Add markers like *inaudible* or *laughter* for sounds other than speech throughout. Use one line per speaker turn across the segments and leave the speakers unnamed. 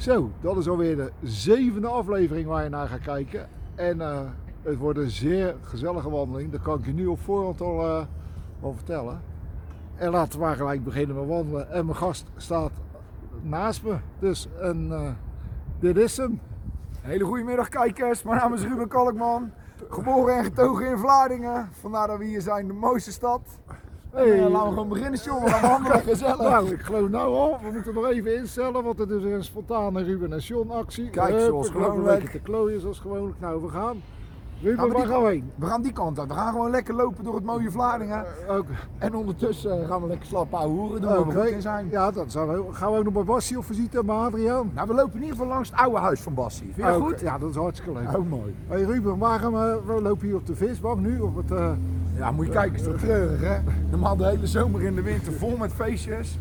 Zo, dat is alweer de zevende aflevering waar je naar gaat kijken. En eh, het wordt een zeer gezellige wandeling. Dat kan ik je nu op voorhand al, eh, vertellen. En laten we maar gelijk beginnen met wandelen. En mijn gast staat naast me. Dus en, eh, dit is hem.
Hele goedemiddag kijkers, mijn naam is Ruben Kalkman. Geboren en getogen in Vlaardingen. Vandaar dat we hier zijn, de mooiste stad.
Hey.
En, eh, laten we gewoon beginnen, jongen. We gaan wandelen, *laughs* gezellig.
Nou, ik geloof nou al. We moeten nog even instellen, want het is een spontane Ruben en John actie.
Kijk,
Hup,
zoals
een
gewoonlijk.
beetje te klooien zoals gewoonlijk. Nou, we gaan. Ruben, waar
die
gaan we heen?
We gaan die kant uit. We gaan gewoon lekker lopen door het mooie Vlaardingen.
Eh, ook-
En ondertussen gaan we lekker slap ouwe hoeren doen we goed in zijn.
ja, dat zou we, gaan we ook nog bij Bassie op visite, maar Adriaan?
Nou, we lopen in ieder geval langs het oude huis van Bassie. Vind je goed?
Ja, dat is hartstikke leuk.
Ook mooi.
Hey Ruben, waar gaan we, we lopen hier op de visbank nu, op het... eh,
Ja, moet je kijken, is toch treurig hè? Normaal de hele zomer in de winter vol met feestjes.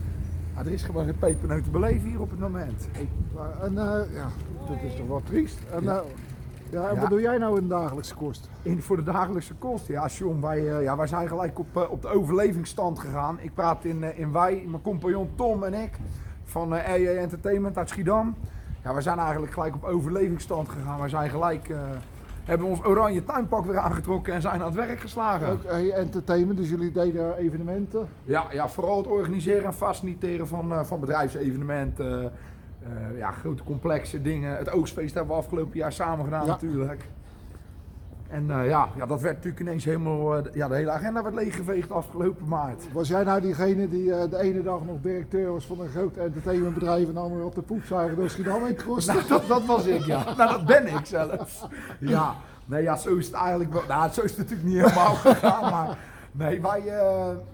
Maar er is gewoon geen pepernoot te beleven hier op het moment.
maar- en eh, ja, dat is toch wel triest. En,
Ja.
ja. ja, en
Ja.
wat doe jij nou in de dagelijkse kost?
In, voor de dagelijkse kost. Ja, John, wij, eh, ja, wij zijn gelijk op, eh, op de overlevingsstand gegaan. Ik praat in, eh, in wij, mijn compagnon Tom en ik van eh RJ Entertainment uit Schiedam. Ja, wij zijn eigenlijk gelijk op overlevingsstand gegaan. Wij zijn gelijk, eh, hebben ons oranje tuinpak weer aangetrokken en zijn aan het werk geslagen.
Ook hey, entertainment, dus jullie deden evenementen.
Ja, ja, vooral het organiseren en faciliteren van, eh, van bedrijfsevenementen. eh, ja, grote complexe dingen. Het oogstfeest hebben we afgelopen jaar samen gedaan
Ja.
natuurlijk. En eh, ja, ja, dat werd natuurlijk ineens helemaal... eh, ja, de hele agenda werd leeggeveegd afgelopen maart.
Was jij nou diegene die eh, de ene dag nog directeur was van een groot entertainmentbedrijf en dan weer op de poep zagen door Schiedam te kosten? *laughs*
Nou, dat, dat was ik, ja. *laughs* Nou, dat ben ik zelfs. *laughs* Ja, nee, ja, zo is het eigenlijk wel. Nou, zo is het natuurlijk niet helemaal gegaan, maar nee, wij,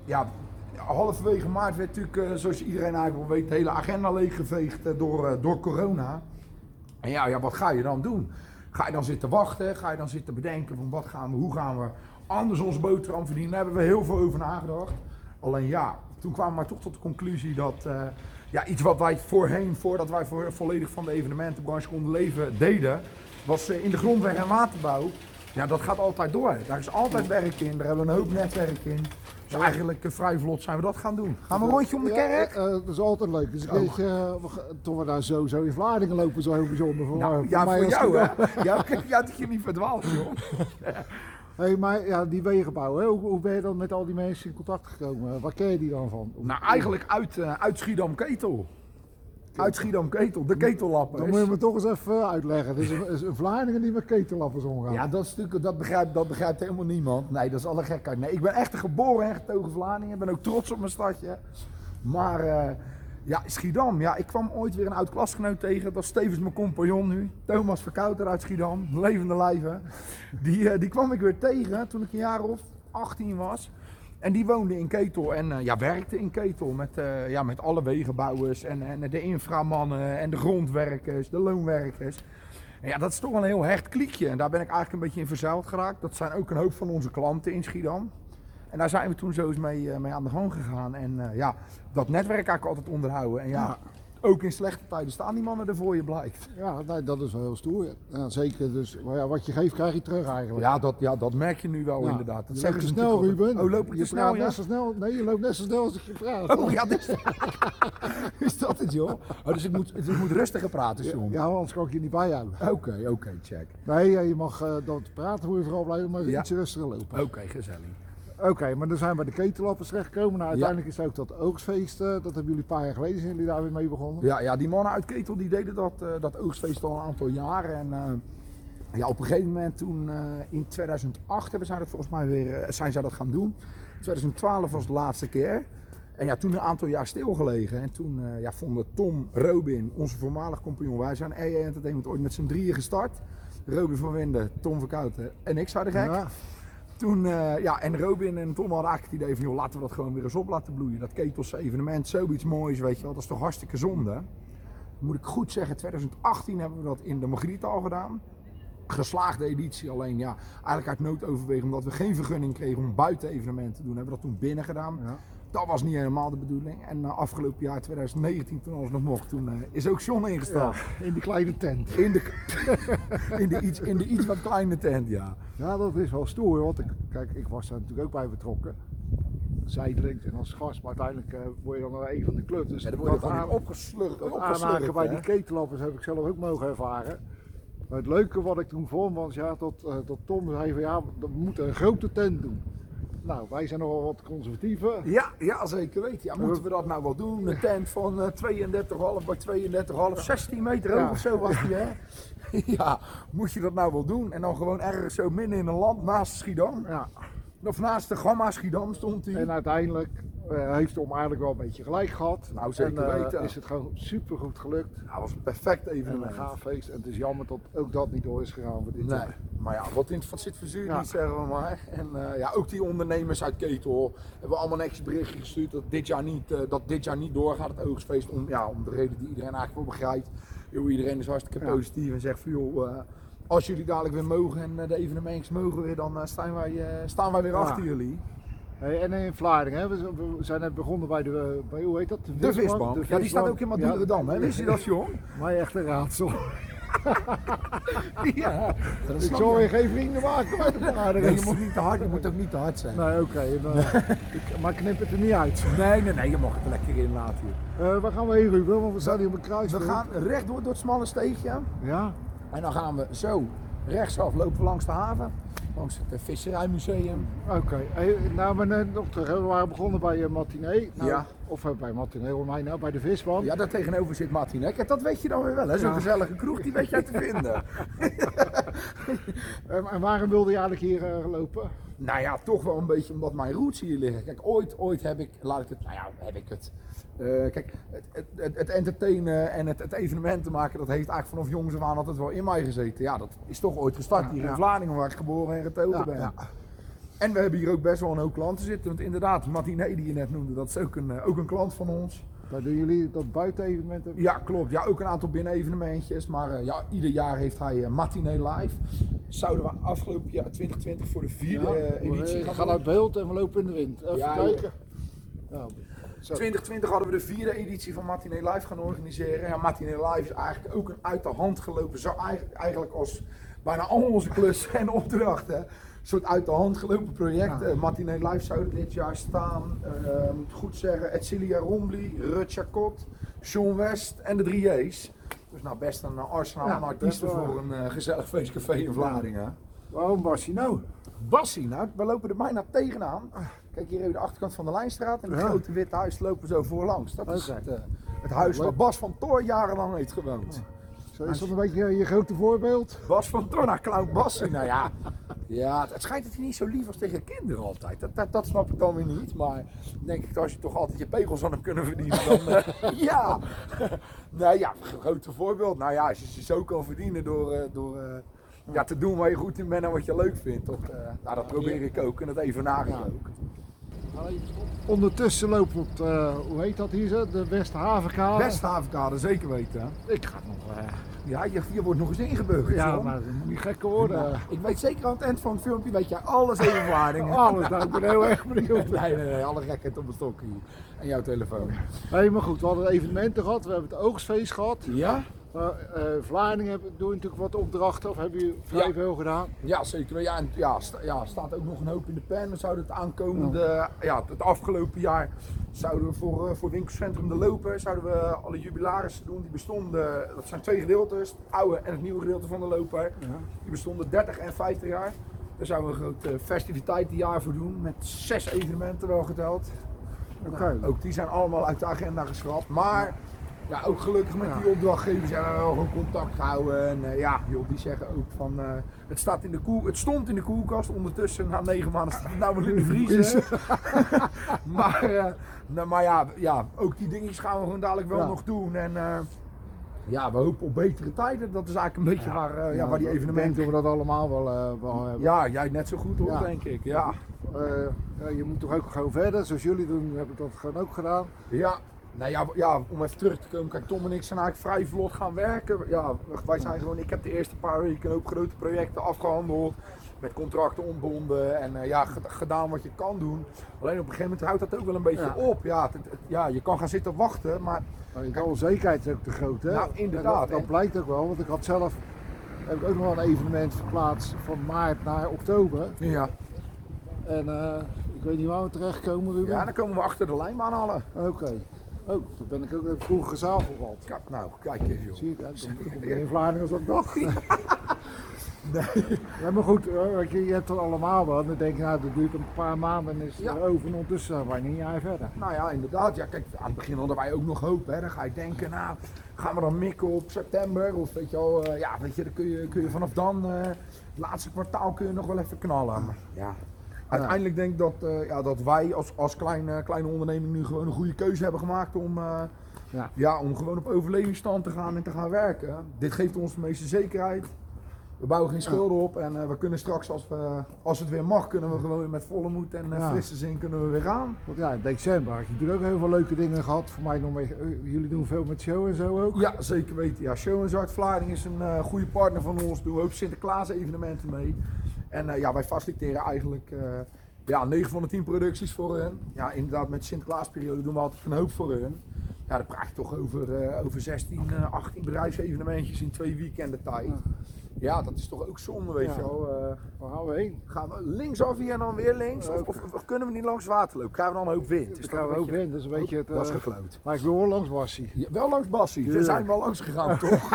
ja, halverwege maart werd natuurlijk, zoals iedereen eigenlijk wel weet, de hele agenda leeggeveegd door, door corona. En ja, ja, wat ga je dan doen? Ga je dan zitten wachten? Ga je dan zitten bedenken van wat gaan we, hoe gaan we anders ons boterham verdienen? Daar hebben we heel veel over nagedacht. Alleen ja, toen kwamen we maar toch tot de conclusie dat eh, ja, iets wat wij voorheen, voordat wij voor, volledig van de evenementenbranche konden leven, deden, was eh, in de grondweg en waterbouw. Ja, dat gaat altijd door. Daar is altijd werk in, daar hebben we een hoop netwerk in. Dus eigenlijk eh, vrij vlot zijn we dat gaan doen. Gaan we een rondje om de
Ja,
kerk?
eh, eh, dat is altijd leuk. Dus een
Oh.
toen we daar zo, zo in Vlaardingen lopen, zo heel bijzonder voor,
Nou, ja,
mij
voor jou hè. Ja, *laughs* kijk, ja, dat je niet verdwaalt, joh. *laughs*
Hey, maar ja, die wegenbouw, hè? Hoe, hoe ben je dan met al die mensen in contact gekomen? Waar ken je die dan van?
Nou, eigenlijk uit, eh, uit Schiedam Ketel. Uit Schiedam Ketel, de ketellappers.
Dan moet je me toch eens even uitleggen. Het is een, is een Vlaardingen die met ketellappers omgaan.
Ja, dat, is natuurlijk, dat, begrijpt, dat begrijpt helemaal niemand. Nee, dat is alle gekheid. Nee, ik ben echt een geboren en getogen Vlaming. Ik ben ook trots op mijn stadje. Maar eh, ja, Schiedam. Ja, ik kwam ooit weer een oud klasgenoot tegen. Dat is tevens mijn compagnon nu. Thomas Verkouter uit Schiedam. Levende lijven. Die, eh, die kwam ik weer tegen toen ik een jaar of 18 was. En die woonde in Ketel en eh, ja, werkte in Ketel met, eh, ja, met alle wegenbouwers en, en de inframannen en de grondwerkers, de loonwerkers. En ja, dat is toch wel een heel hecht kliekje en daar ben ik eigenlijk een beetje in verzeild geraakt. Dat zijn ook een hoop van onze klanten in Schiedam. En daar zijn we toen zo eens mee, eh, mee aan de gang gegaan. En ja, dat netwerk eigenlijk altijd onderhouden. En Ja. Ook in slechte tijden staan die mannen er voor je blijkt.
Ja, nee, dat is wel heel stoer. Ja, zeker. Dus maar ja, wat je geeft, krijg je terug eigenlijk.
Ja, dat, ja, dat merk je nu wel
Ja.
inderdaad. Dat
je loopt te snel, Ruben.
Oh, loop
je
snel, ja?
net zo snel. Nee, je loopt net zo snel als ik je praat.
Oh ja, dit *laughs* is dat het joh? Oh, dus ik moet, dus ik moet rustiger praten, John.
Ja, anders kan ik je niet bijhouden.
Oké, oké, check.
Nee, ja, je mag eh dat praten, moet je vooral blijven, maar
Ja.
iets rustiger lopen.
Oké, gezellig.
Oké, maar dan zijn we bij de ketellappers terechtgekomen. Nou, uiteindelijk is ook dat oogstfeest, eh, dat hebben jullie een paar jaar geleden, zijn jullie daar weer mee begonnen.
Ja, ja, die mannen uit Ketel die deden dat, eh, dat oogstfeest al een aantal jaren. En eh, ja, op een gegeven moment toen in 2008 hebben zij dat volgens mij weer, zijn zij dat gaan doen. 2012 was de laatste keer. En ja, toen een aantal jaar stilgelegen. En toen ja, vonden Tom, Robin, onze voormalig compagnon, wij zijn EA Entertainment ooit met z'n drieën gestart. Robin van Winden, Tom Verkouten en ik zou de gek.
Ja,
Toen, eh, ja, en Robin en Tom hadden eigenlijk het idee van, joh, laten we dat gewoon weer eens op laten bloeien. Dat Ketelse evenement, zoiets moois, weet je wel, dat is toch hartstikke zonde. Moet ik goed zeggen, 2018 hebben we dat in de Margriet al gedaan. Geslaagde editie, alleen ja, eigenlijk uit noodoverweging, omdat we geen vergunning kregen om buiten evenementen te doen, hebben we dat toen binnen gedaan.
ja.
Dat was niet helemaal de bedoeling. En uh, afgelopen jaar, 2019, toen alles nog mocht, toen uh, is ook John ingestapt.
Ja, in die kleine tent.
In, de, *laughs* in, de iets, in de iets wat kleine tent, ja.
Ja, dat is wel stoer, want ik, kijk, ik was daar natuurlijk ook bij betrokken. zijdelings en als gast. Maar uiteindelijk eh, word je dan wel een van de clubs. Dus
Ja, dan word je gewoon opgeslucht.
dat aanhaken bij die ketellappers heb ik zelf ook mogen ervaren. Maar het leuke wat ik toen vond was ja, dat, eh, dat Tom zei van ja, we moeten een grote tent doen. Nou, wij zijn nogal wat conservatiever.
Ja, ja, zeker weten. Ja, moeten we dat nou wel doen? Een tent van eh 32,5 bij 32,5, 16 meter hoog
Ja.
of zo was die, hè? *laughs* ja, moet je dat nou wel doen? En dan gewoon ergens zo midden in een land naast Schiedam.
Ja.
Of naast de Gamma Schiedam stond hij.
En uiteindelijk eh, heeft Tom eigenlijk wel een beetje gelijk gehad.
Nou, zeker
en, eh,
weten.
is het gewoon super goed gelukt.
Dat was een perfect
En een
evenement.
gaaf feest. En het is jammer dat ook dat niet door is gegaan voor dit
Nee,
jaar.
maar ja, wat in het zit verzuur
Ja.
niet, zeggen we maar. En eh, ja, ook die ondernemers uit Ketel hebben allemaal netjes berichtje gestuurd dat dit jaar niet, eh, dat dit jaar niet doorgaat, het oogstfeest. Om, ja, om de reden die iedereen eigenlijk wel begrijpt. Joh, iedereen is hartstikke
Ja.
positief en zegt van joh, eh, als jullie dadelijk weer mogen en eh, de evenementjes mogen weer, dan eh, staan, wij, eh, staan wij weer
Ja.
achter jullie.
Hey, en in Vlaardingen, hè, we zijn- net begonnen bij de, bij, hoe heet dat?
De visbank. Ja, die staat ook in Madurodam, hè? Wist je dat, jong? *laughs*
Maar echt een raadsel. *laughs*
ja, dat
Ik zal
je.
geen vrienden maken de
Nee, je moet niet te hard, je moet ook niet te hard zijn.
Nee, oké. eh, ik- maar knip het er niet uit.
Nee, nee, nee, je mag het er lekker in laten.
Eh, waar gaan we heen, Ruben? Want we staan hier op een kruis.
We gaan rechtdoor door het smalle steegje.
Ja?
En dan gaan we zo rechtsaf lopen langs de haven. Langs het eh, visserijmuseum.
Oké. Hey, nou, maar net nog terug. We waren begonnen bij uh, Matinee. Nou,
Ja.
Of eh, bij Matinee, hoor mij nou, bij de visband.
Ja, daar tegenover zit Martin. hè. Kijk, dat weet je dan weer wel. hè. Zo'n
Ja.
gezellige kroeg, die weet jij te vinden. *laughs*
En, en waarom wilde je eigenlijk hier eh, lopen?
nou ja, toch wel een beetje omdat mijn roots hier liggen. Kijk, ooit, ooit heb ik, laat ik het, nou ja, heb ik het. Eh, kijk, het, het, het, entertainen en het, het evenementen maken, dat heeft eigenlijk vanaf jongs af aan altijd wel in mij gezeten. Ja, dat is toch ooit gestart
Ja,
hier
ja.
in Vlaardingen, waar ik geboren en getogen
Ja,
ben.
ja.
En we hebben hier ook best wel een hoop klanten zitten. Want inderdaad, Martinet die je net noemde, dat is ook een, eh, ook een klant van ons.
Daar doen jullie dat buitenevenement ook?
Ja, klopt. Ja, ook een aantal binnen-evenementjes. Maar eh, ja, ieder jaar heeft hij uh, Matinee Live. Zouden we afgelopen jaar 2020 voor de vierde editie
we
gaan
gaan
doen.
uit beeld en we lopen in de wind. Even kijken. Ja, zo.
2020 hadden we de vierde editie van Matinee Live gaan organiseren. Ja, Matinee Live is eigenlijk ook een uit de hand gelopen, zo eigenlijk, eigenlijk als bijna al onze klussen en opdrachten. Een soort uit de hand gelopen project.
Ja.
Eh, Matinee Live zouden dit jaar staan, eh, moet ik goed zeggen, Edcilia Rombly, Rut Chacot, Sean West en de 3J's. Dus nou best een arsenaal
Ja,
artiesten voor een eh, gezellig feestcafé in Vlaardingen.
Waarom was hij nou?
Bassie, nou, we lopen er bijna tegenaan. Kijk, hier even de achterkant van de Lijnstraat en het
Ja.
grote witte huis lopen we zo voorlangs. Dat is het, eh, het huis waar. Bas van Toor jarenlang heeft gewoond.
Zo is dat een beetje je grote voorbeeld?
Bas van Toor, nou, Clown Bassie, *laughs* nou ja. Ja, het- schijnt dat hij niet zo lief was tegen kinderen altijd. Dat, dat, dat snap ik dan weer niet. Maar denk ik, als je toch altijd je pegels aan hem kunnen verdienen, dan eh, *laughs* ja. *laughs* nou ja, grote voorbeeld. Nou ja, als je ze zo kan verdienen door, eh, door eh, ja, te doen waar je goed in bent en wat je leuk vindt. Eh, nou, dat probeer ik ook en dat even
Ja.
ook.
Ondertussen lopen we op de, hoe heet dat hier zo? De Westhavenkade.
Westhavenkade, zeker weten.
Ik ga nog, eh,
Ja, je, je wordt nog eens ingebeugeld.
ja,
John.
maar het moet niet gekker worden.
Ik weet zeker aan het eind van het filmpje weet jij alles over Vlaardingen. *laughs*
Alles, nou, ik ben heel erg benieuwd.
Nee, nee, nee, alle gekheid op mijn stokje. En jouw telefoon.
Hey, maar goed, we hadden evenementen gehad, we hebben het oogstfeest gehad.
Ja?
Eh Vlaardingen doen natuurlijk wat opdrachten, of hebben jullie vrij
Ja.
veel gedaan?
Ja, zeker. Ja, en ja, sta- ja, staat ook nog een hoop in de pen. Dan zouden het aankomende, ja, het afgelopen jaar zouden we voor, eh, voor winkelcentrum De Lopen, zouden we alle jubilarissen doen. Die bestonden, dat zijn twee gedeeltes, het oude en het nieuwe gedeelte van De Loper. Die bestonden 30 en 50 jaar. Daar zouden we een groot festiviteitenjaar voor doen, met zes evenementen wel geteld.
Oké.
Nou, ook die zijn allemaal uit de agenda geschrapt. Maar ja, ook gelukkig met
Ja.
die opdrachtgevers hebben we wel gewoon contact gehouden. En eh, ja, joh, die zeggen ook van eh, het, staat in de koel, het stond in de koelkast. Ondertussen, na negen maanden, staat het nou wel in de *laughs* vriezer. *laughs* maar eh, nou, maar ja, ja, ook die dingetjes gaan we gewoon dadelijk wel
Ja.
nog doen. En ja, we hopen op betere tijden. Dat is eigenlijk een beetje waar, eh, ja, waar die
Ik denk
evenementen...
dat we dat allemaal wel, wel hebben.
Ja, jij net zo goed hoor,
Ja.
denk ik. Ja.
Ja, je moet toch ook gewoon verder, zoals jullie doen, heb ik dat gewoon ook gedaan.
Ja, nou ja, ja, om even terug te komen. Kijk, Tom en ik zijn eigenlijk vrij vlot gaan werken. Ja, wij zijn gewoon, ik heb de eerste paar weken ook grote projecten afgehandeld. Met contracten ontbonden en eh, ja, ged- gedaan wat je kan doen. Alleen op een gegeven moment houdt dat ook wel een beetje
Ja.
op. Ja, het- het- ja, je kan gaan zitten wachten, maar
Maar je onzekerheid is ook te groot, hè?
Nou, inderdaad,
En Dat, blijkt ook wel, want ik had zelf heb ik ook nog wel een evenement verplaatst van maart naar oktober.
ja,
En eh, ik weet niet waar we terechtkomen, Ruben.
Ja, dan komen we achter de lijnbaan halen.
Oké. Oh, dan ben ik ook even vroeg gezapeld gehad.
Kijk, nou, kijk eens joh.
Zie je, ik in Vlaanderen ik dacht. Ja, maar goed, weet je, je hebt er allemaal wel. Dan denk je, nou, dat duurt een paar maanden en is het
Ja.
over. En ondertussen zijn wij niet een jaar verder.
Nou ja, inderdaad. Ja, kijk, aan het begin hadden wij ook nog hoop. Hè. Dan ga je denken, nou, gaan we dan mikken op september? Of weet je wel, eh, ja, weet je, dan kun je, kun je vanaf dan, eh, het laatste kwartaal kun je nog wel even knallen. Maar, ja. Uiteindelijk denk ik dat, eh, ja, dat wij als, als kleine, kleine onderneming nu gewoon een goede keuze hebben gemaakt om, eh,
Ja.
ja, om gewoon op overlevingsstand te gaan en te gaan werken. Dit geeft ons de meeste zekerheid. We bouwen geen schulden op en eh, we kunnen straks, als, we, als het weer mag, kunnen we gewoon weer met volle moed en
Ja.
frisse zin kunnen we weer gaan.
Want ja, in december had je natuurlijk ook heel veel leuke dingen gehad. Voor mij nog mee, jullie doen veel met show en zo ook.
Ja, zeker weten. Ja, Show en Zwart Vlaarding is een goede partner van ons. Doen we ook Sinterklaas evenementen mee. En eh, ja, wij faciliteren eigenlijk eh, ja, 9 van de 10 producties voor hun. Ja, inderdaad, met de Sinterklaasperiode doen we altijd een hoop voor hun. Ja, dan praat je toch over, eh, over 16, eh, 18 bedrijfsevenementjes in twee weekenden tijd. Ja, dat is toch ook zonde, weet
Ja.
je wel.
Waar gaan we heen?
gaan we linksaf hier en dan weer links? Of, of, of kunnen we niet langs water lopen? Krijgen we dan ook wind?
Dus gaan we
een
ook in. Dat is een beetje het...
Dat is gekloot.
maar ik wil wel langs Wassie.
Ja, wel langs Bassie. We zijn wel langs gegaan, *laughs* toch?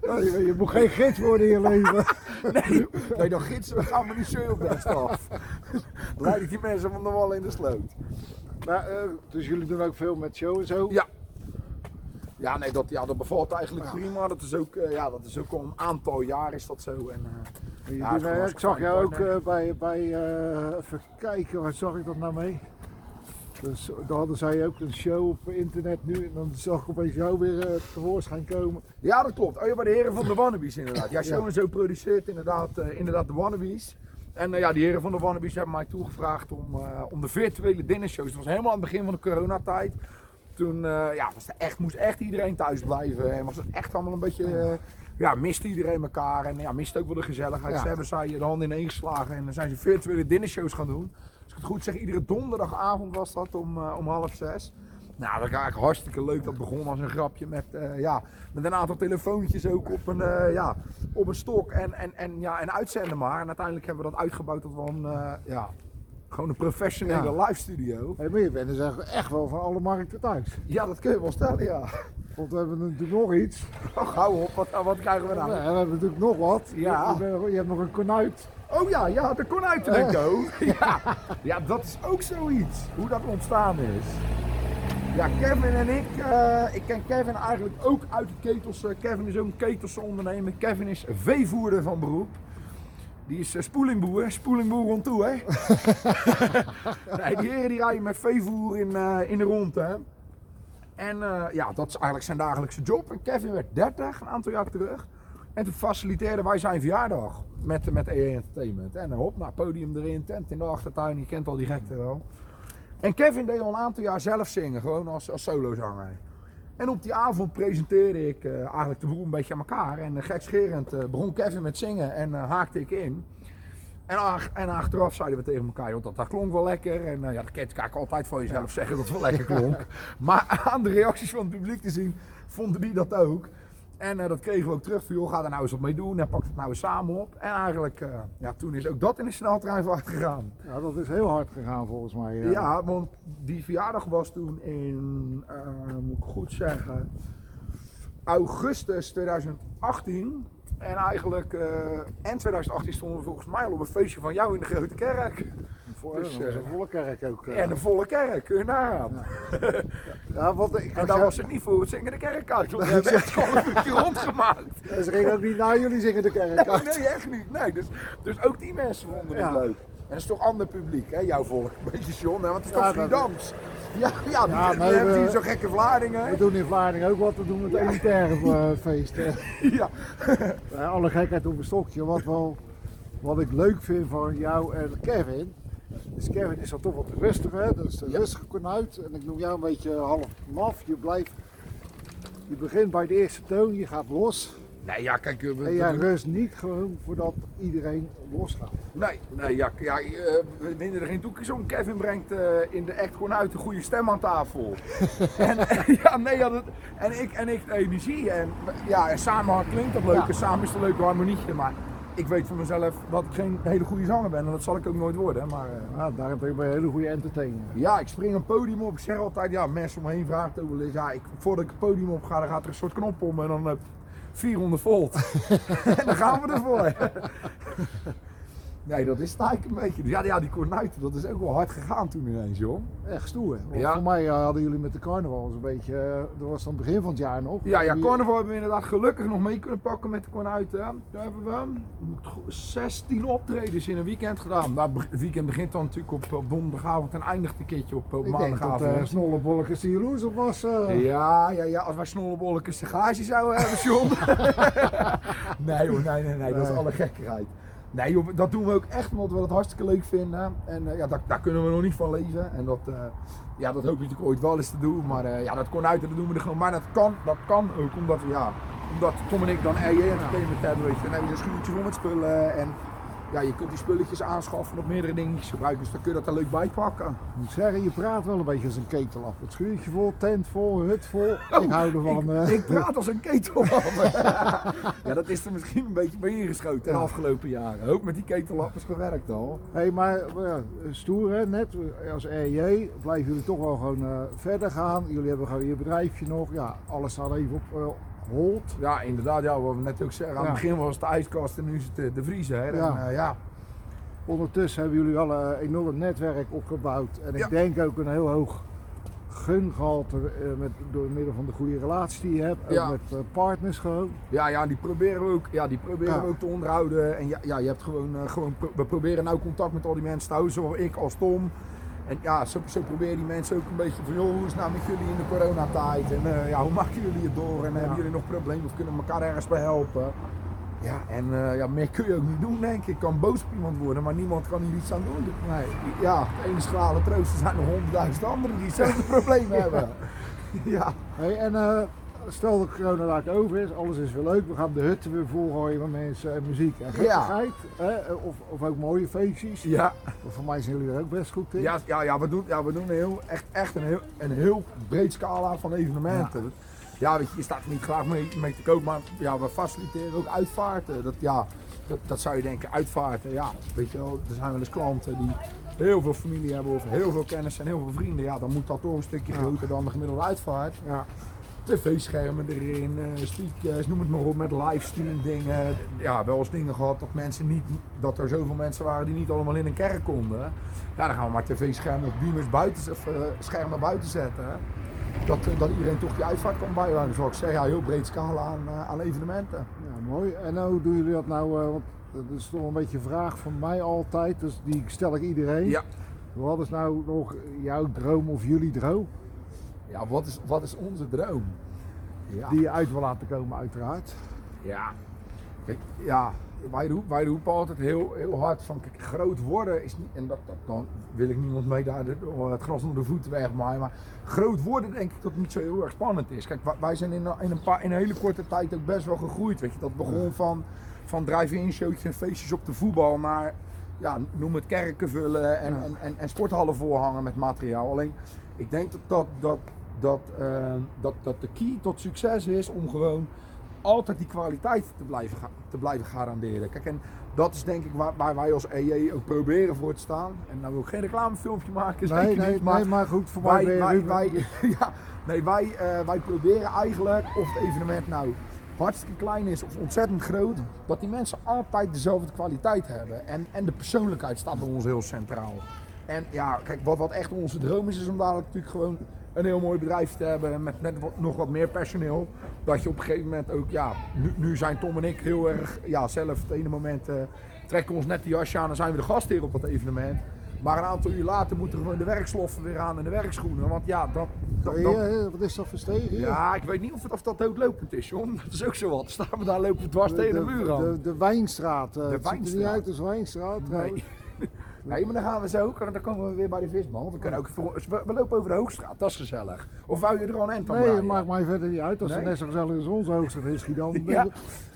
Ja, *laughs* je, je moet geen gids worden in je leven. *laughs*
Nee, nee, dan gidsen we gaan we niet zo op best af. Dan leid ik die mensen van de wal in de sloot.
maar, eh, dus jullie doen ook veel met show en zo?
Ja. Ja, nee, dat, ja, dat bevalt eigenlijk prima. Dat is, ook, eh, ja, dat is ook al een aantal jaar is dat zo. En, eh, Ja,
doet, ik zag jou ook bij, bij even kijken, waar zag ik dat nou mee? Dus daar hadden zij ook een show op internet nu en dan zag ik opeens jou weer eh, tevoorschijn komen.
ja, dat klopt. Oh ja, bij de heren van de Wannabies inderdaad. Ja, Show
Ja.
en Zo produceert inderdaad, eh, inderdaad de Wannabies. En eh, ja, die heren van de Wannabies hebben mij toegevraagd om, om de virtuele dinnershows. Dat was helemaal aan het begin van de coronatijd. Toen ja, was er echt, moest echt iedereen thuis blijven. En was het echt allemaal een beetje. ja, miste iedereen elkaar. En ja, miste ook wel de gezelligheid.
Ja.
Ze hebben zij de hand ineen geslagen. En dan zijn ze virtuele dinnershows gaan doen. Ik het goed zeg, iedere donderdagavond was dat om, eh, om half zes. Nou, dat was eigenlijk hartstikke leuk. Dat begon als een grapje met, eh, ja, met een aantal telefoontjes ook op een, eh, ja, op een stok. En, en, en, ja, en uitzenden maar. En uiteindelijk hebben we dat uitgebouwd tot wel een, ja, gewoon een professionele
Ja.
live studio.
Hey, maar je bent dus echt- wel van alle markten thuis.
Ja, dat kun je wel stellen, ja.
Want we hebben natuurlijk nog iets.
Ach, hou op, wat, wat krijgen we
Ja,
nou?
we hebben natuurlijk nog wat.
Ja.
Je, bent- je hebt nog een konuit.
Oh ja, ja, de konuitenenko. *laughs* Ja. ja, dat is ook zoiets. Hoe dat ontstaan is. Ja, Kevin en ik, eh, ik ken Kevin eigenlijk ook uit de ketels. Eh, Kevin is ook een ketelse ondernemer. Kevin is veevoerder van beroep. Die is eh, spoelingboer, spoelingboer rond toe, hè? *laughs* nee, die heren die rijden met veevoer in, eh, in de rondte. En eh, ja, dat is eigenlijk zijn dagelijkse job. En Kevin werd 30 een aantal jaar terug. En toen faciliteerden wij zijn verjaardag met, met EE Entertainment. En hop, naar podium erin, tent in de achtertuin. Je kent al die gekte wel. En Kevin deed al een aantal jaar zelf zingen, gewoon als, als solozanger. En op die avond presenteerde ik eh, eigenlijk de boel een beetje aan elkaar. En uh, gekscherend eh, begon Kevin met zingen en haakte ik in. En, ach- en achteraf zeiden we tegen elkaar, joh, dat, dat klonk wel lekker. En ja, dat kan je eigenlijk altijd van jezelf zeggen dat het wel lekker klonk. *laughs* maar aan de reacties van het publiek te zien, vonden die dat ook. En eh, dat kregen we ook terug van, joh, ga er nou eens wat mee doen en pak het nou eens samen op. En eigenlijk, eh, ja, toen is ook dat in de sneltreinvaart *laughs* gegaan.
Ja, dat is heel hard gegaan volgens mij.
Ja, want die verjaardag was toen in, eh, moet ik goed zeggen, augustus 2018. En eigenlijk, en 2018 stonden we volgens mij al op een feestje van jou in de Grote Kerk.
Voor,
Dus,
was
eh,
een volle kerk ook. eh.
En een volle kerk, kun je nagaan.
ja, *laughs* want ik,
En daar was het niet voor het zingen de kerk uit. want We *laughs* hebben echt gewoon een beetje rondgemaakt.
Ze gingen ook niet naar jullie zingen de kerk
Nee,
uit.
nee, echt niet. Nee, dus, dus ook die mensen vonden het
Ja.
leuk. En dat is toch ander publiek, hè, jouw volk. Een beetje John, hè, want het is toch Friedams. Ja, ja,
Ja,
die
nee, we-
hier zo'n gekke Vlaardingen.
We doen in Vlaardingen ook wat, we doen het elitaire eh, *laughs* feest. eh.
Ja.
Eh, Alle gekheid op een stokje. Wat, wel, wat ik leuk vind van jou en Kevin. Dus Kevin is dan toch wat rustiger, hè? dat is de rustige konuit. En ik noem jou een beetje half maf. Je blijft, je begint bij de eerste toon, je gaat los.
Nee, ja, kijk, eh, we,
En jij
we-
rust niet gewoon voordat iedereen losgaat.
nee, nee, ja, ja, eh, we vinden er geen doekjes om. Kevin brengt eh, in de act gewoon uit een goede stem aan tafel. *laughs* en, *laughs* ja, nee, ja, dat, en, ik, en ik de energie. En, ja, en samen klinkt dat leuk.
Ja.
En samen is het een leuk harmonietje. Maar ik weet van mezelf dat ik geen hele goede zanger ben en dat zal ik ook nooit worden. Maar eh,
Ja, daarentegen ben je een hele goede entertainer.
ja, ik spring een podium op. Ik zeg altijd, ja, mensen om me heen vragen het wel eens. Ja, ik, voordat ik het podium op ga, dan gaat er een soort knop om en dan eh, 400 volt. *laughs* *laughs* en dan gaan we ervoor. *laughs* nee, dat is het eigenlijk een beetje. Ja, ja, die kornuiten, dat is ook wel hard gegaan toen ineens, joh.
Echt stoer. Want
Ja.
Voor mij eh, hadden jullie met de carnaval een beetje, eh, dat was dan begin van het jaar nog.
Ja, ja,
Jullie-
carnaval hebben we inderdaad gelukkig nog mee kunnen pakken met de kornuiten. Daar hebben we moet het goed- 16 optredens in een weekend gedaan. Nou, het weekend begint dan natuurlijk op, op donderdagavond en eindigt een keertje op, op
Ik denk dat
maandagavond.
uh, Snollebollekes die jaloers op was. eh.
Ja, ja, ja, als wij snollebolletjes garage zouden hebben, John. *laughs* nee hoor, nee, nee, nee, dat is
Nee.
alle gekkerheid. Nee dat doen we ook echt omdat we dat hartstikke leuk vinden. En eh, ja, daar, kunnen we nog niet van leven. En dat, eh, ja, dat hoop ik natuurlijk ooit wel eens te doen. Maar eh, ja, dat kon uit, dat doen we er gewoon. Maar dat kan, dat kan ook omdat ja, omdat Tom en ik dan RJ Entertainment hebben, weet je. Dan hebben we een schuurtje vol met spullen. En ja, je kunt die spulletjes aanschaffen op meerdere dingetjes gebruiken. Dus dan kun je dat er leuk bij pakken.
Ik moet zeggen, je praat wel een beetje als een ketelap. Het schuurtje vol, tent vol, hut vol. ik hou ervan.
Oh, Ik,
eh.
ik praat als een ketel. *laughs* ja, dat is er misschien een beetje bij ingeschoten de
Ja.
afgelopen jaren. Ook met die ketellap is gewerkt al.
Hey, maar maar ja, stoer hè, net als RJ blijven jullie toch wel gewoon eh, verder gaan. Jullie hebben gewoon je bedrijfje nog. Ja, alles staat even op eh, hold.
Ja, inderdaad. Ja, wat we net ook zeggen. Aan het begin was het de ijskast en nu is het de, de vriezer.
Ja.
En, eh, ja.
Ondertussen hebben jullie wel een enorm netwerk opgebouwd. En ik denk ook een heel hoog gungehalte eh, met, door middel van de goede relatie die je hebt. Ook
Ja.
met eh, partners gewoon.
Ja, ja, die proberen we ook, ja, die proberen
Ja.
we ook te onderhouden. En ja, ja je hebt gewoon, eh, gewoon, we proberen nou contact met al die mensen te houden, zowel ik als Tom. En ja, zo, zo proberen die mensen ook een beetje van, joh, hoe is het nou met jullie in de coronatijd? En eh, ja, hoe maken jullie het door? En
Ja.
hebben jullie nog problemen of kunnen we elkaar ergens bij helpen? Ja, en eh, ja, meer kun je ook niet doen, denk ik. Ik kan boos op iemand worden, maar niemand kan hier iets aan doen.
Nee.
Ja, het ene schrale troost, er zijn nog honderdduizend anderen die hetzelfde *laughs* probleem hebben. Ja.
Hey, en eh, stel dat corona daar over is, alles is weer leuk. We gaan de hutten weer volgooien met mensen en muziek en gekkigheid. Hè? Of, of ook mooie feestjes.
Ja,
Voor mij zijn jullie er ook best goed in.
Ja, ja, ja, we doen, ja, we doen heel, echt, echt een, heel, een heel breed scala van evenementen. Ja, weet je, je staat er niet graag mee, mee te koop, maar ja, we faciliteren ook uitvaarten. Dat, ja, dat, dat zou je denken, uitvaarten, ja, weet je wel, er zijn wel eens klanten die heel veel familie hebben of heel veel kennis en heel veel vrienden. Ja, dan moet dat toch een stukje groter dan de gemiddelde uitvaart.
Ja.
TV-schermen erin, eh speakers, noem het maar op, met livestream dingen. Ja, wel eens dingen gehad dat mensen niet, dat er zoveel mensen waren die niet allemaal in een kerk konden. Ja, dan gaan we maar tv-schermen of beamers buiten, of, eh, schermen buiten zetten. Dat, eh, dat iedereen toch die uitvaart kan bijwonen. Zoals ik zeg, ja, heel breed scala aan, aan evenementen.
Ja, mooi. En hoe doen jullie dat nou? want dat is toch een beetje een vraag van mij altijd, dus die stel ik iedereen.
Ja,
Wat is nou nog jouw droom of jullie droom?
Ja wat, is, wat is onze droom? Ja.
Die je uit wil laten komen uiteraard.
Ja, kijk, ja, wij, roepen, wij roepen altijd heel, heel hard van kijk, groot worden is niet, en dat, dat, dan wil ik niemand mee daar de- het gras onder de voeten wegmaaien, maar groot worden denk ik dat het niet zo heel erg spannend is. Kijk, wij- zijn in, een- in, een paar, in een hele korte tijd ook best wel gegroeid, weet je. Dat begon van, van drive-in showtjes en feestjes op de voetbal naar, ja, noem het kerken vullen en, en, en sporthallen voorhangen met materiaal. Alleen, ik denk dat dat, dat, dat, eh, dat, dat de key tot succes is om gewoon altijd die kwaliteit te blijven, te blijven garanderen. Kijk, en dat is denk ik waar, waar wij als EJ ook proberen voor te staan. En nou wil ik geen reclamefilmpje maken,
Nee, nee,
niet, maar
nee, maar goed, voor
wij, wij, *laughs* ja, nee, wij, eh, wij proberen eigenlijk, of het evenement nou hartstikke klein is of ontzettend groot, dat die mensen altijd dezelfde kwaliteit hebben. En, en de persoonlijkheid staat bij ons heel centraal. En ja, kijk, wat, wat echt onze droom is, is om dadelijk natuurlijk gewoon een heel mooi bedrijf te hebben met net wat, nog wat meer personeel. Dat je op een gegeven moment ook, ja, nu, nu zijn Tom en ik heel erg, ja, zelf het ene moment eh, trekken we ons net de jasje aan en zijn we de gastheer op dat evenement. Maar een aantal uur later moeten gewoon de werksloffen weer aan en de werkschoenen. Want ja, dat, dat, dat-
Hier, hier, wat is dat hier?
ja, ik weet niet of, het, of dat doodlopend is, John. *laughs* Dat is ook zo wat. Staan we daar lopen we dwars tegen de muur aan.
De, de Wijnstraat. eh,
De
het ziet er niet
Wijnstraat.
uit als Wijnstraat.
Nee. Nee, maar dan gaan we zo, dan komen we weer bij de visman. We, kunnen ook we, lopen over de Hoogstraat, dat is gezellig. Of wou je er al een aan
Nee,
draaien?
maakt mij verder niet uit. Als
Nee?
het net zo gezellig is als onze hoogstad is, dan *laughs*
Ja.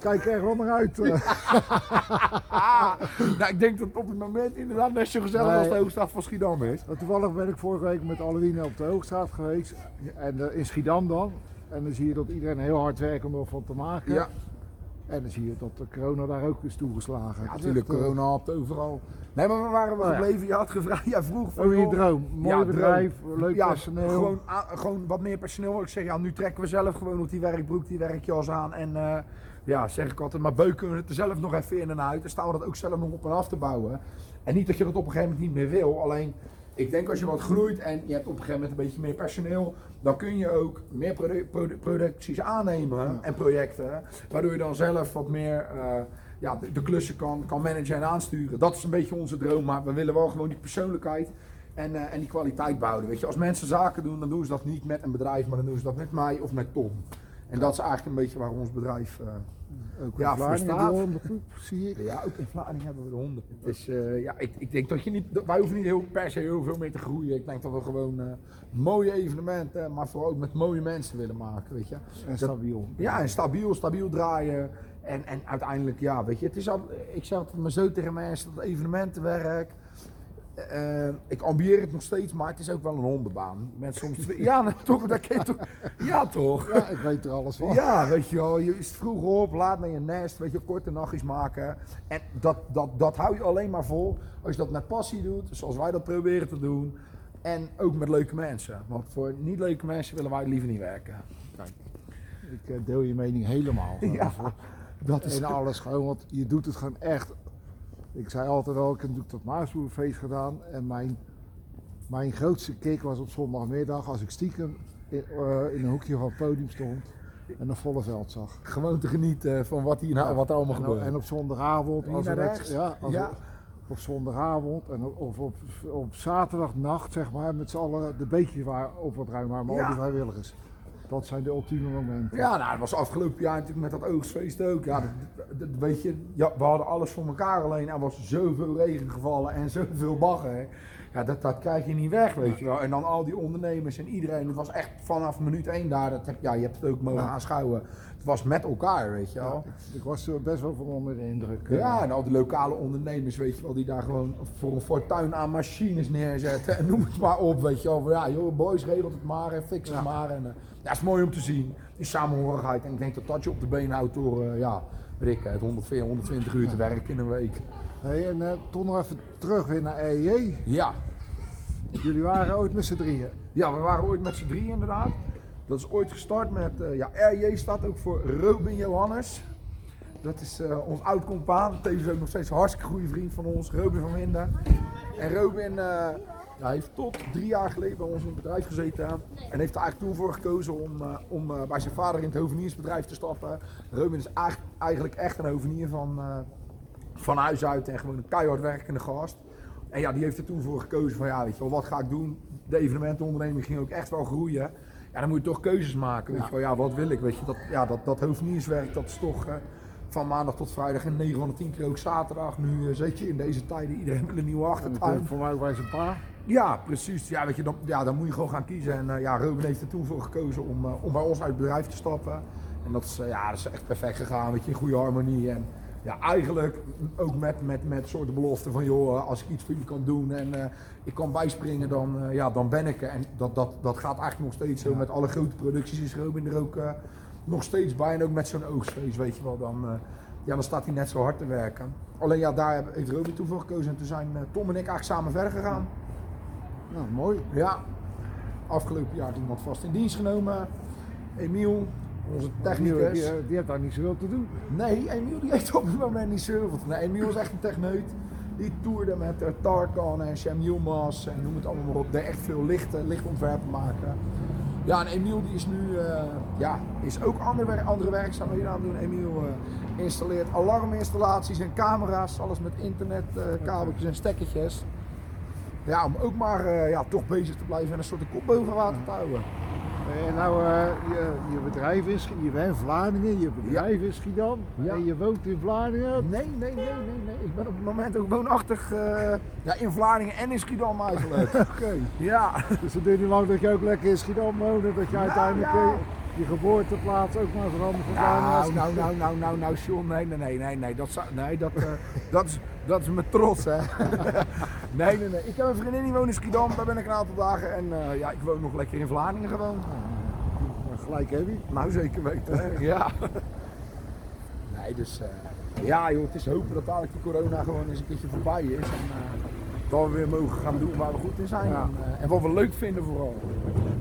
kijk er wel naar uit. eh.
Ah, *laughs* nou, ik denk dat het op het moment inderdaad net zo gezellig
Nee.
als de Hoogstraat van Schiedam is.
Toevallig ben ik vorige week met Alwine op de Hoogstraat geweest. En eh, in Schiedam dan. En dan zie je dat iedereen heel hard werkt om er wat van te maken.
Ja,
En dan zie je dat de corona daar ook is toegeslagen.
Ja, natuurlijk,
eh,
corona had overal. Nee, maar waar waren we
Oh ja.
gebleven? Je had gevraagd, *laughs* ja, vroeg van...
Over je droom. Mooi
Ja,
bedrijf, leuk
ja,
personeel.
Gewoon, a- gewoon wat meer personeel. Ik zeg, ja, nu trekken we zelf gewoon op die werkbroek, die werkjas aan. En eh, ja, zeg ik altijd, maar beuken we het er zelf nog even in en uit. Dan staan we dat ook zelf nog op en af te bouwen. En niet dat je dat op een gegeven moment niet meer wil. Alleen, ik denk als je wat groeit en je hebt op een gegeven moment een beetje meer personeel, dan kun je ook meer produ- produ- producties aannemen
Ja.
en projecten. Waardoor je dan zelf wat meer eh, ja, de, de klussen kan, kan managen en aansturen. Dat is een beetje onze droom, maar we willen wel gewoon die persoonlijkheid en, eh, en die kwaliteit behouden. Weet je, als mensen zaken doen, dan doen ze dat niet met een bedrijf, maar dan doen ze dat met mij of met Tom. En dat is eigenlijk een beetje waar ons bedrijf. eh,
ook
ja, voor staat.
zie ik.
ja, ook in Vlaanderen hebben we de honden. Het is, eh, ja, ik, ik denk dat je niet, wij hoeven niet heel, per se heel veel mee te groeien. Ik denk dat we gewoon eh, mooie evenementen, maar vooral ook met mooie mensen willen maken, weet je.
En stabiel.
Ja, en stabiel, stabiel draaien. En, en uiteindelijk, ja, weet je, het is al, ik zeg altijd maar zo tegen mensen, dat evenementenwerk. Eh, ik ambieer het nog steeds, maar het is ook wel een hondenbaan. Met soms ja, nou, toch, dat ken je toch? Ja, toch?
Ja, ik weet er alles van.
Ja, weet je wel, je is vroeg op, laat naar je nest, weet je, korte nachtjes maken. En dat, dat, dat hou je alleen maar vol als je dat met passie doet, zoals wij dat proberen te doen. En ook met leuke mensen. Want voor niet leuke mensen willen wij liever niet werken.
Kijk, ik eh, deel je mening helemaal. *laughs*
Ja, dat is
En alles gewoon, want je doet het gewoon echt. Ik zei altijd al, ik heb natuurlijk dat Maasboerenfeest gedaan. En mijn, mijn grootste kick was op zondagmiddag als ik stiekem in, eh, in een hoekje van het podium stond en een volle veld zag.
gewoon te genieten van wat hier nou, wat allemaal
en,
gebeurt.
en op zondagavond,
Hier
als
naar rechts?
ja, als
Ja.
op zondagavond en op, of op, op zaterdagnacht, zeg maar, met z'n allen de beetjes waar op wat ruim waren, maar
Ja.
al die vrijwilligers. Dat zijn de ultieme momenten.
Ja, nou, dat was afgelopen jaar natuurlijk met dat oogstfeest ook. Ja, dat, weet je, ja, we hadden alles voor elkaar, alleen er was zoveel regen gevallen en *laughs* zoveel bagger. Ja, dat, dat krijg je niet weg, weet je wel. En dan al die ondernemers en iedereen. Het was echt vanaf minuut één daar. Dat heb, ja, je hebt het ook mogen
Ja.
aanschouwen. Het was met elkaar, weet je
Ja,
wel.
ik, ik was er best wel van onder de indruk. eh.
Ja, en al die lokale ondernemers, weet je wel, die daar gewoon voor een fortuin aan machines neerzetten. En noem het maar op, weet je wel. Ja, joh, boys, regelt het maar en fix het
Ja.
maar. En, ja, is mooi om te zien. Die samenhorigheid. En ik denk dat dat je op de been houdt door, eh, ja, ik, het 140, 120 uur te werken in een week.
Hey, en eh, toch nog even terug weer naar EJ.
Ja.
Jullie waren ooit met z'n drieën.
Ja, we waren ooit met z'n drieën inderdaad. Dat is ooit gestart met, eh, ja, RJ staat ook voor Robin Johannes. Dat is eh, ons oud compaan, tevens ook nog steeds een hartstikke goede vriend van ons, Robin van Winden. En Robin ja, heeft tot drie jaar geleden bij ons in het bedrijf gezeten. En heeft er eigenlijk toen voor gekozen om, eh, om eh, bij zijn vader in het hoveniersbedrijf te stappen. Robin is eigenlijk- echt een hovenier van, eh, van huis uit en gewoon een keihard werkende gast. En ja, die heeft er toen voor gekozen van ja, weet je wel, wat ga ik doen? De evenementenonderneming ging ook echt wel groeien. Ja, dan moet je toch keuzes maken. Weet je wel, ja, wat wil ik? Weet je, dat, ja, dat, dat hoofdnierswerk, dat is toch van maandag tot vrijdag en 9 van de 10 keer ook zaterdag. Nu zit je in deze tijden, iedereen wil een nieuwe achtertuin.
voor mij ook bij zijn pa.
Ja, precies. Ja, weet je, dan, ja, dan moet je gewoon gaan kiezen. En eh, ja, Ruben heeft er toen voor gekozen om, eh, om bij ons uit het bedrijf te stappen. En dat is, eh, ja, dat is echt perfect gegaan, weet je, in goede harmonie. En ja, eigenlijk ook met, met, met soorten belofte van, joh, als ik iets voor jullie kan doen en ik kan bijspringen, dan, ja, dan ben ik er. En dat, dat, dat gaat eigenlijk nog steeds zo. Met alle grote producties is Ruben er ook nog steeds bij. En ook met zo'n oogstfeest, weet je wel, dan, ja, dan staat hij net zo hard te werken. Alleen ja, daar heeft Ruben toen voor gekozen. En toen zijn Tom en ik eigenlijk samen verder gegaan.
Nou, mooi.
Ja, afgelopen jaar iemand vast in dienst genomen. Emiel, onze technicus.
die, die heeft daar niet zoveel te doen.
Nee, Emiel die heeft op het moment niet zoveel. te- Nee, Emiel is echt een techneut. Die toerde met eh, Tarkan en Yilmaz en noem het allemaal maar op. Die echt veel lichte, lichtontwerpen maken. Ja, en Emiel die is nu, eh, ja, is ook andere, andere werkzaamheden aan het doen. Emiel eh, installeert alarminstallaties en camera's, alles met internetkabeltjes kabeltjes en stekkertjes. Ja, om ook maar eh, ja, toch bezig te blijven en een soort de kop boven water te houden.
En nou, eh, je, je bedrijf is, je bent in Vlaardingen, je bedrijf is Schiedam
Ja.
en je woont in Vlaardingen.
Nee, nee, nee, nee, nee. Ik ben op het moment ook woonachtig eh, ja, in Vlaardingen en in Schiedam eigenlijk. *laughs*
Oké.
ja.
Dus het duurt niet lang dat je ook lekker in Schiedam woont dat je uiteindelijk
ja.
Je geboorteplaats ook maar veranderd gedaan
Nou, nou, nou, nou, nou, nou, John, nee, nee, nee, nee, nee, dat, zou- nee, dat, eh, *laughs* dat, is, dat is mijn trots, hè. *laughs* nee, nee, nee. Ik heb een vriendin die woont in Schiedam, daar ben ik een aantal dagen en eh, ja, ik woon nog lekker in Vlaardingen gewoon.
Gelijk heb je.
Nou, zeker weten, *laughs* ja. Nee, dus eh, ja joh, het is hopen dat dadelijk die corona gewoon eens een keertje voorbij is. En dat we weer mogen gaan doen waar we goed in zijn.
Ja.
En, en wat we leuk vinden vooral.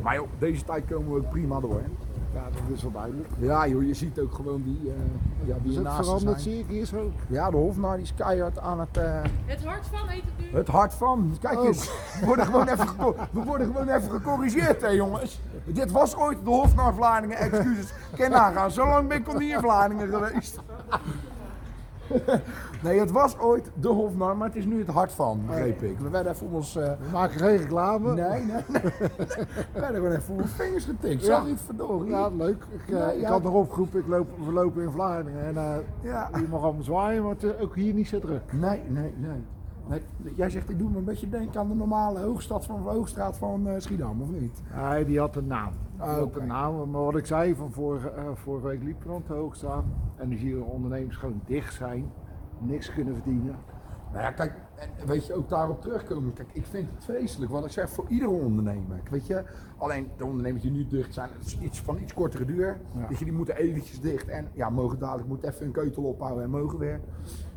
Maar joh, deze tijd komen we ook prima door. Hè?
Ja, dat is wel duidelijk.
Ja joh, je ziet ook gewoon die, eh ja,
Is
die
het
naast
veranderd, zie ik hier zo?
Ja, de Hofnaar is keihard aan het... eh,
Het hart van heet het nu.
het hart van. Kijk
Oh.
eens, we worden gewoon even, we worden gewoon even gecorrigeerd, hè jongens. Dit was ooit de Hofnaar Vlaardingen, excuses. Ken nagaan, zo lang ben ik al niet in Vlaardingen geweest. *laughs* Nee, het was ooit de Hofnar, maar het is nu het hart van, begreep ik. We werden even ons... eh,
We maken geen reclame.
nee, nee, nee. *laughs* We werden gewoon even ons vingers getikt.
Ja.
Zag het verdorie?
Ja, leuk. Ik, eh, ik
ja.
had nog opgeroepen, ik loop, we lopen in Vlaardingen. En eh
Ja.
je mag allemaal zwaaien, maar het is ook hier niet zo druk.
Nee, nee, nee. nee. Jij zegt, ik doe me een beetje denken aan de normale hoogstad van, hoogstraat van Schiedam, of niet?
Nee, die had een naam.
Ah,
naam. Maar wat ik zei, van vorige, eh, vorige week liep er aan te hoog staan. En nu zie je ondernemers gewoon dicht zijn. Niks kunnen verdienen.
Nou ja, kijk, en weet je, ook daarop terugkomen. Kijk, ik vind het vreselijk, wat ik zeg, voor iedere ondernemer. Weet je, alleen de ondernemers die nu dicht zijn, het is iets van iets kortere duur.
Ja.
Je, die moeten eventjes dicht en ja, mogen dadelijk, moeten even een keutel ophouden en mogen weer.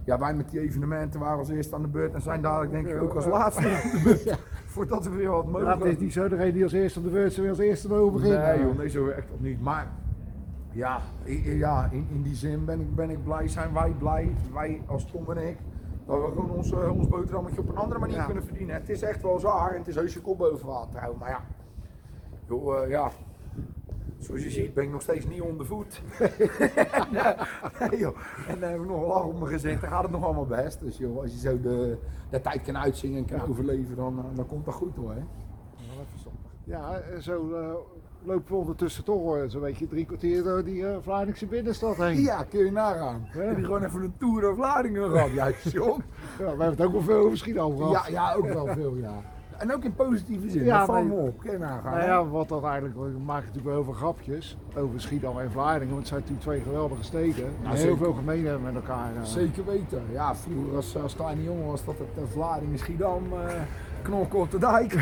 Ja, wij met die evenementen waren als eerste aan de beurt en zijn dadelijk denk ik ook als laatste aan de *laughs* beurt. Voordat we weer wat mogen.
Ja, het is niet zo, degene die als eerste de beurt als eerste mogen beginnen.
Nee joh, nee zo dat niet. Maar ja, ja in, in die zin ben ik, ben ik blij, zijn wij blij, wij als Tom en ik, dat we gewoon ons, eh, ons boterhammetje op een andere manier
Ja.
kunnen verdienen. Het is echt wel zwaar en het is heus je kop boven water houden. Maar ja, joh, eh, ja, zoals je ziet ben ik nog steeds niet onder voet. *laughs* nee, joh. En dan heb ik nog een lach op mijn gezicht, dan gaat het nog allemaal best. Dus joh, als je zo de, de tijd kan uitzingen en kan overleven, dan, eh, dan komt dat goed hoor. Hè?
Ja, en zo eh, lopen we ondertussen toch eh, zo'n beetje drie kwartier door die eh Vlaardingse binnenstad heen.
Ja, kun je nagaan. Heb je gewoon even een tour door Vlaardingen gehad? Ja, jong.
Ja, we hebben het ook wel veel over Schiedam gehad.
Ja, ja, ook wel veel, ja. En ook in positieve zin.
Ja, nee.
me op. Kun je nagaan.
Nou ja, wat dat eigenlijk, we maken natuurlijk wel heel veel grapjes over Schiedam en Vlaardingen, want het zijn natuurlijk twee geweldige steden. die heel
zeker.
veel gemeen hebben met elkaar. eh.
Zeker weten. Ja, vroeger als, als kleine jongen was dat het uh, Vlaardingen, Schiedam, eh knolkort de dijk.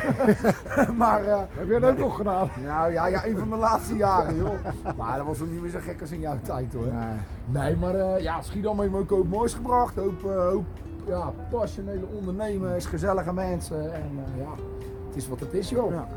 *laughs* maar, eh,
Heb jij dat ook nog gedaan?
nou ja, ja, een van de laatste jaren, joh. Maar dat was ook niet meer zo gek als in jouw tijd, hoor.
Nee.
Nee, maar eh, ja, Schiedam heeft me ook hoop moois gebracht. Hoop, eh, hoop ja, passionele ondernemers, gezellige mensen. En eh, ja, het is wat het is, joh.
Ja.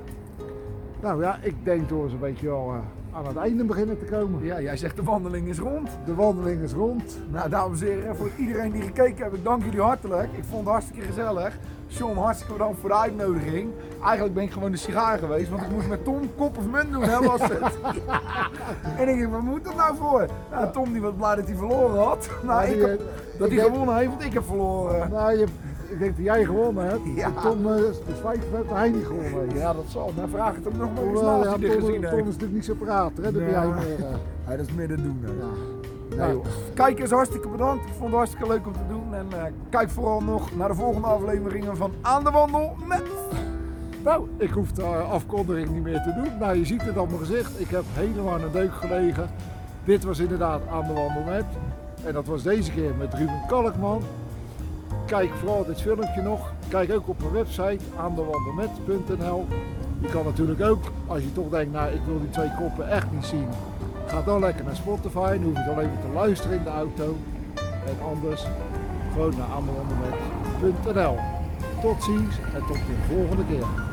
Nou ja, ik denk dat we zo'n beetje al eh, aan het einde beginnen te komen.
Ja, jij zegt de wandeling is rond.
De wandeling is rond.
Nou, dames en heren, voor iedereen die gekeken heeft, ik dank jullie hartelijk. Ik vond het hartstikke gezellig. John, hartstikke bedankt voor de uitnodiging. Eigenlijk ben ik gewoon de sigaar geweest, want ik moest met Tom kop of munt doen, hè, was het. *laughs* en ik denk, wat moet dat nou voor? Nou, Tom die was blij dat hij verloren had. Nou, ik heb-
eh,
dat hij gewonnen heeft, want ik heb verloren.
Nou, je, ik denk dat jij gewonnen hebt.
Ja.
Tom uh, is spijt dat hij niet gewonnen heeft.
Ja, dat zal. Dan vraag ik hem nog maar eens na
ja,
hij
Tom,
gezien
Tom is natuurlijk niet zo praten, hè? Dat ben jij meer. eh,
Ja, dat is midden doen.
ja.
Nee, joh. Kijkers, hartstikke bedankt. Ik vond het hartstikke leuk om te doen. En eh, kijk vooral nog naar de volgende afleveringen van Aan de Wandel met...
Nou, ik hoef de eh, afkondiging niet meer te doen. Nou, je ziet het op mijn gezicht. Ik heb helemaal een deuk gelegen. Dit was inderdaad aan de wandel met. En dat was deze keer met Ruben Kalkman. Kijk vooral dit filmpje nog. Kijk ook op mijn website aandewandelmet.nl. Je kan natuurlijk ook, als je toch denkt, nou ik wil die twee koppen echt niet zien. Ga dan lekker naar Spotify. Dan hoef je alleen maar te luisteren in de auto. En anders gewoon naar aandewandelmet.nl. Tot ziens en tot de volgende keer.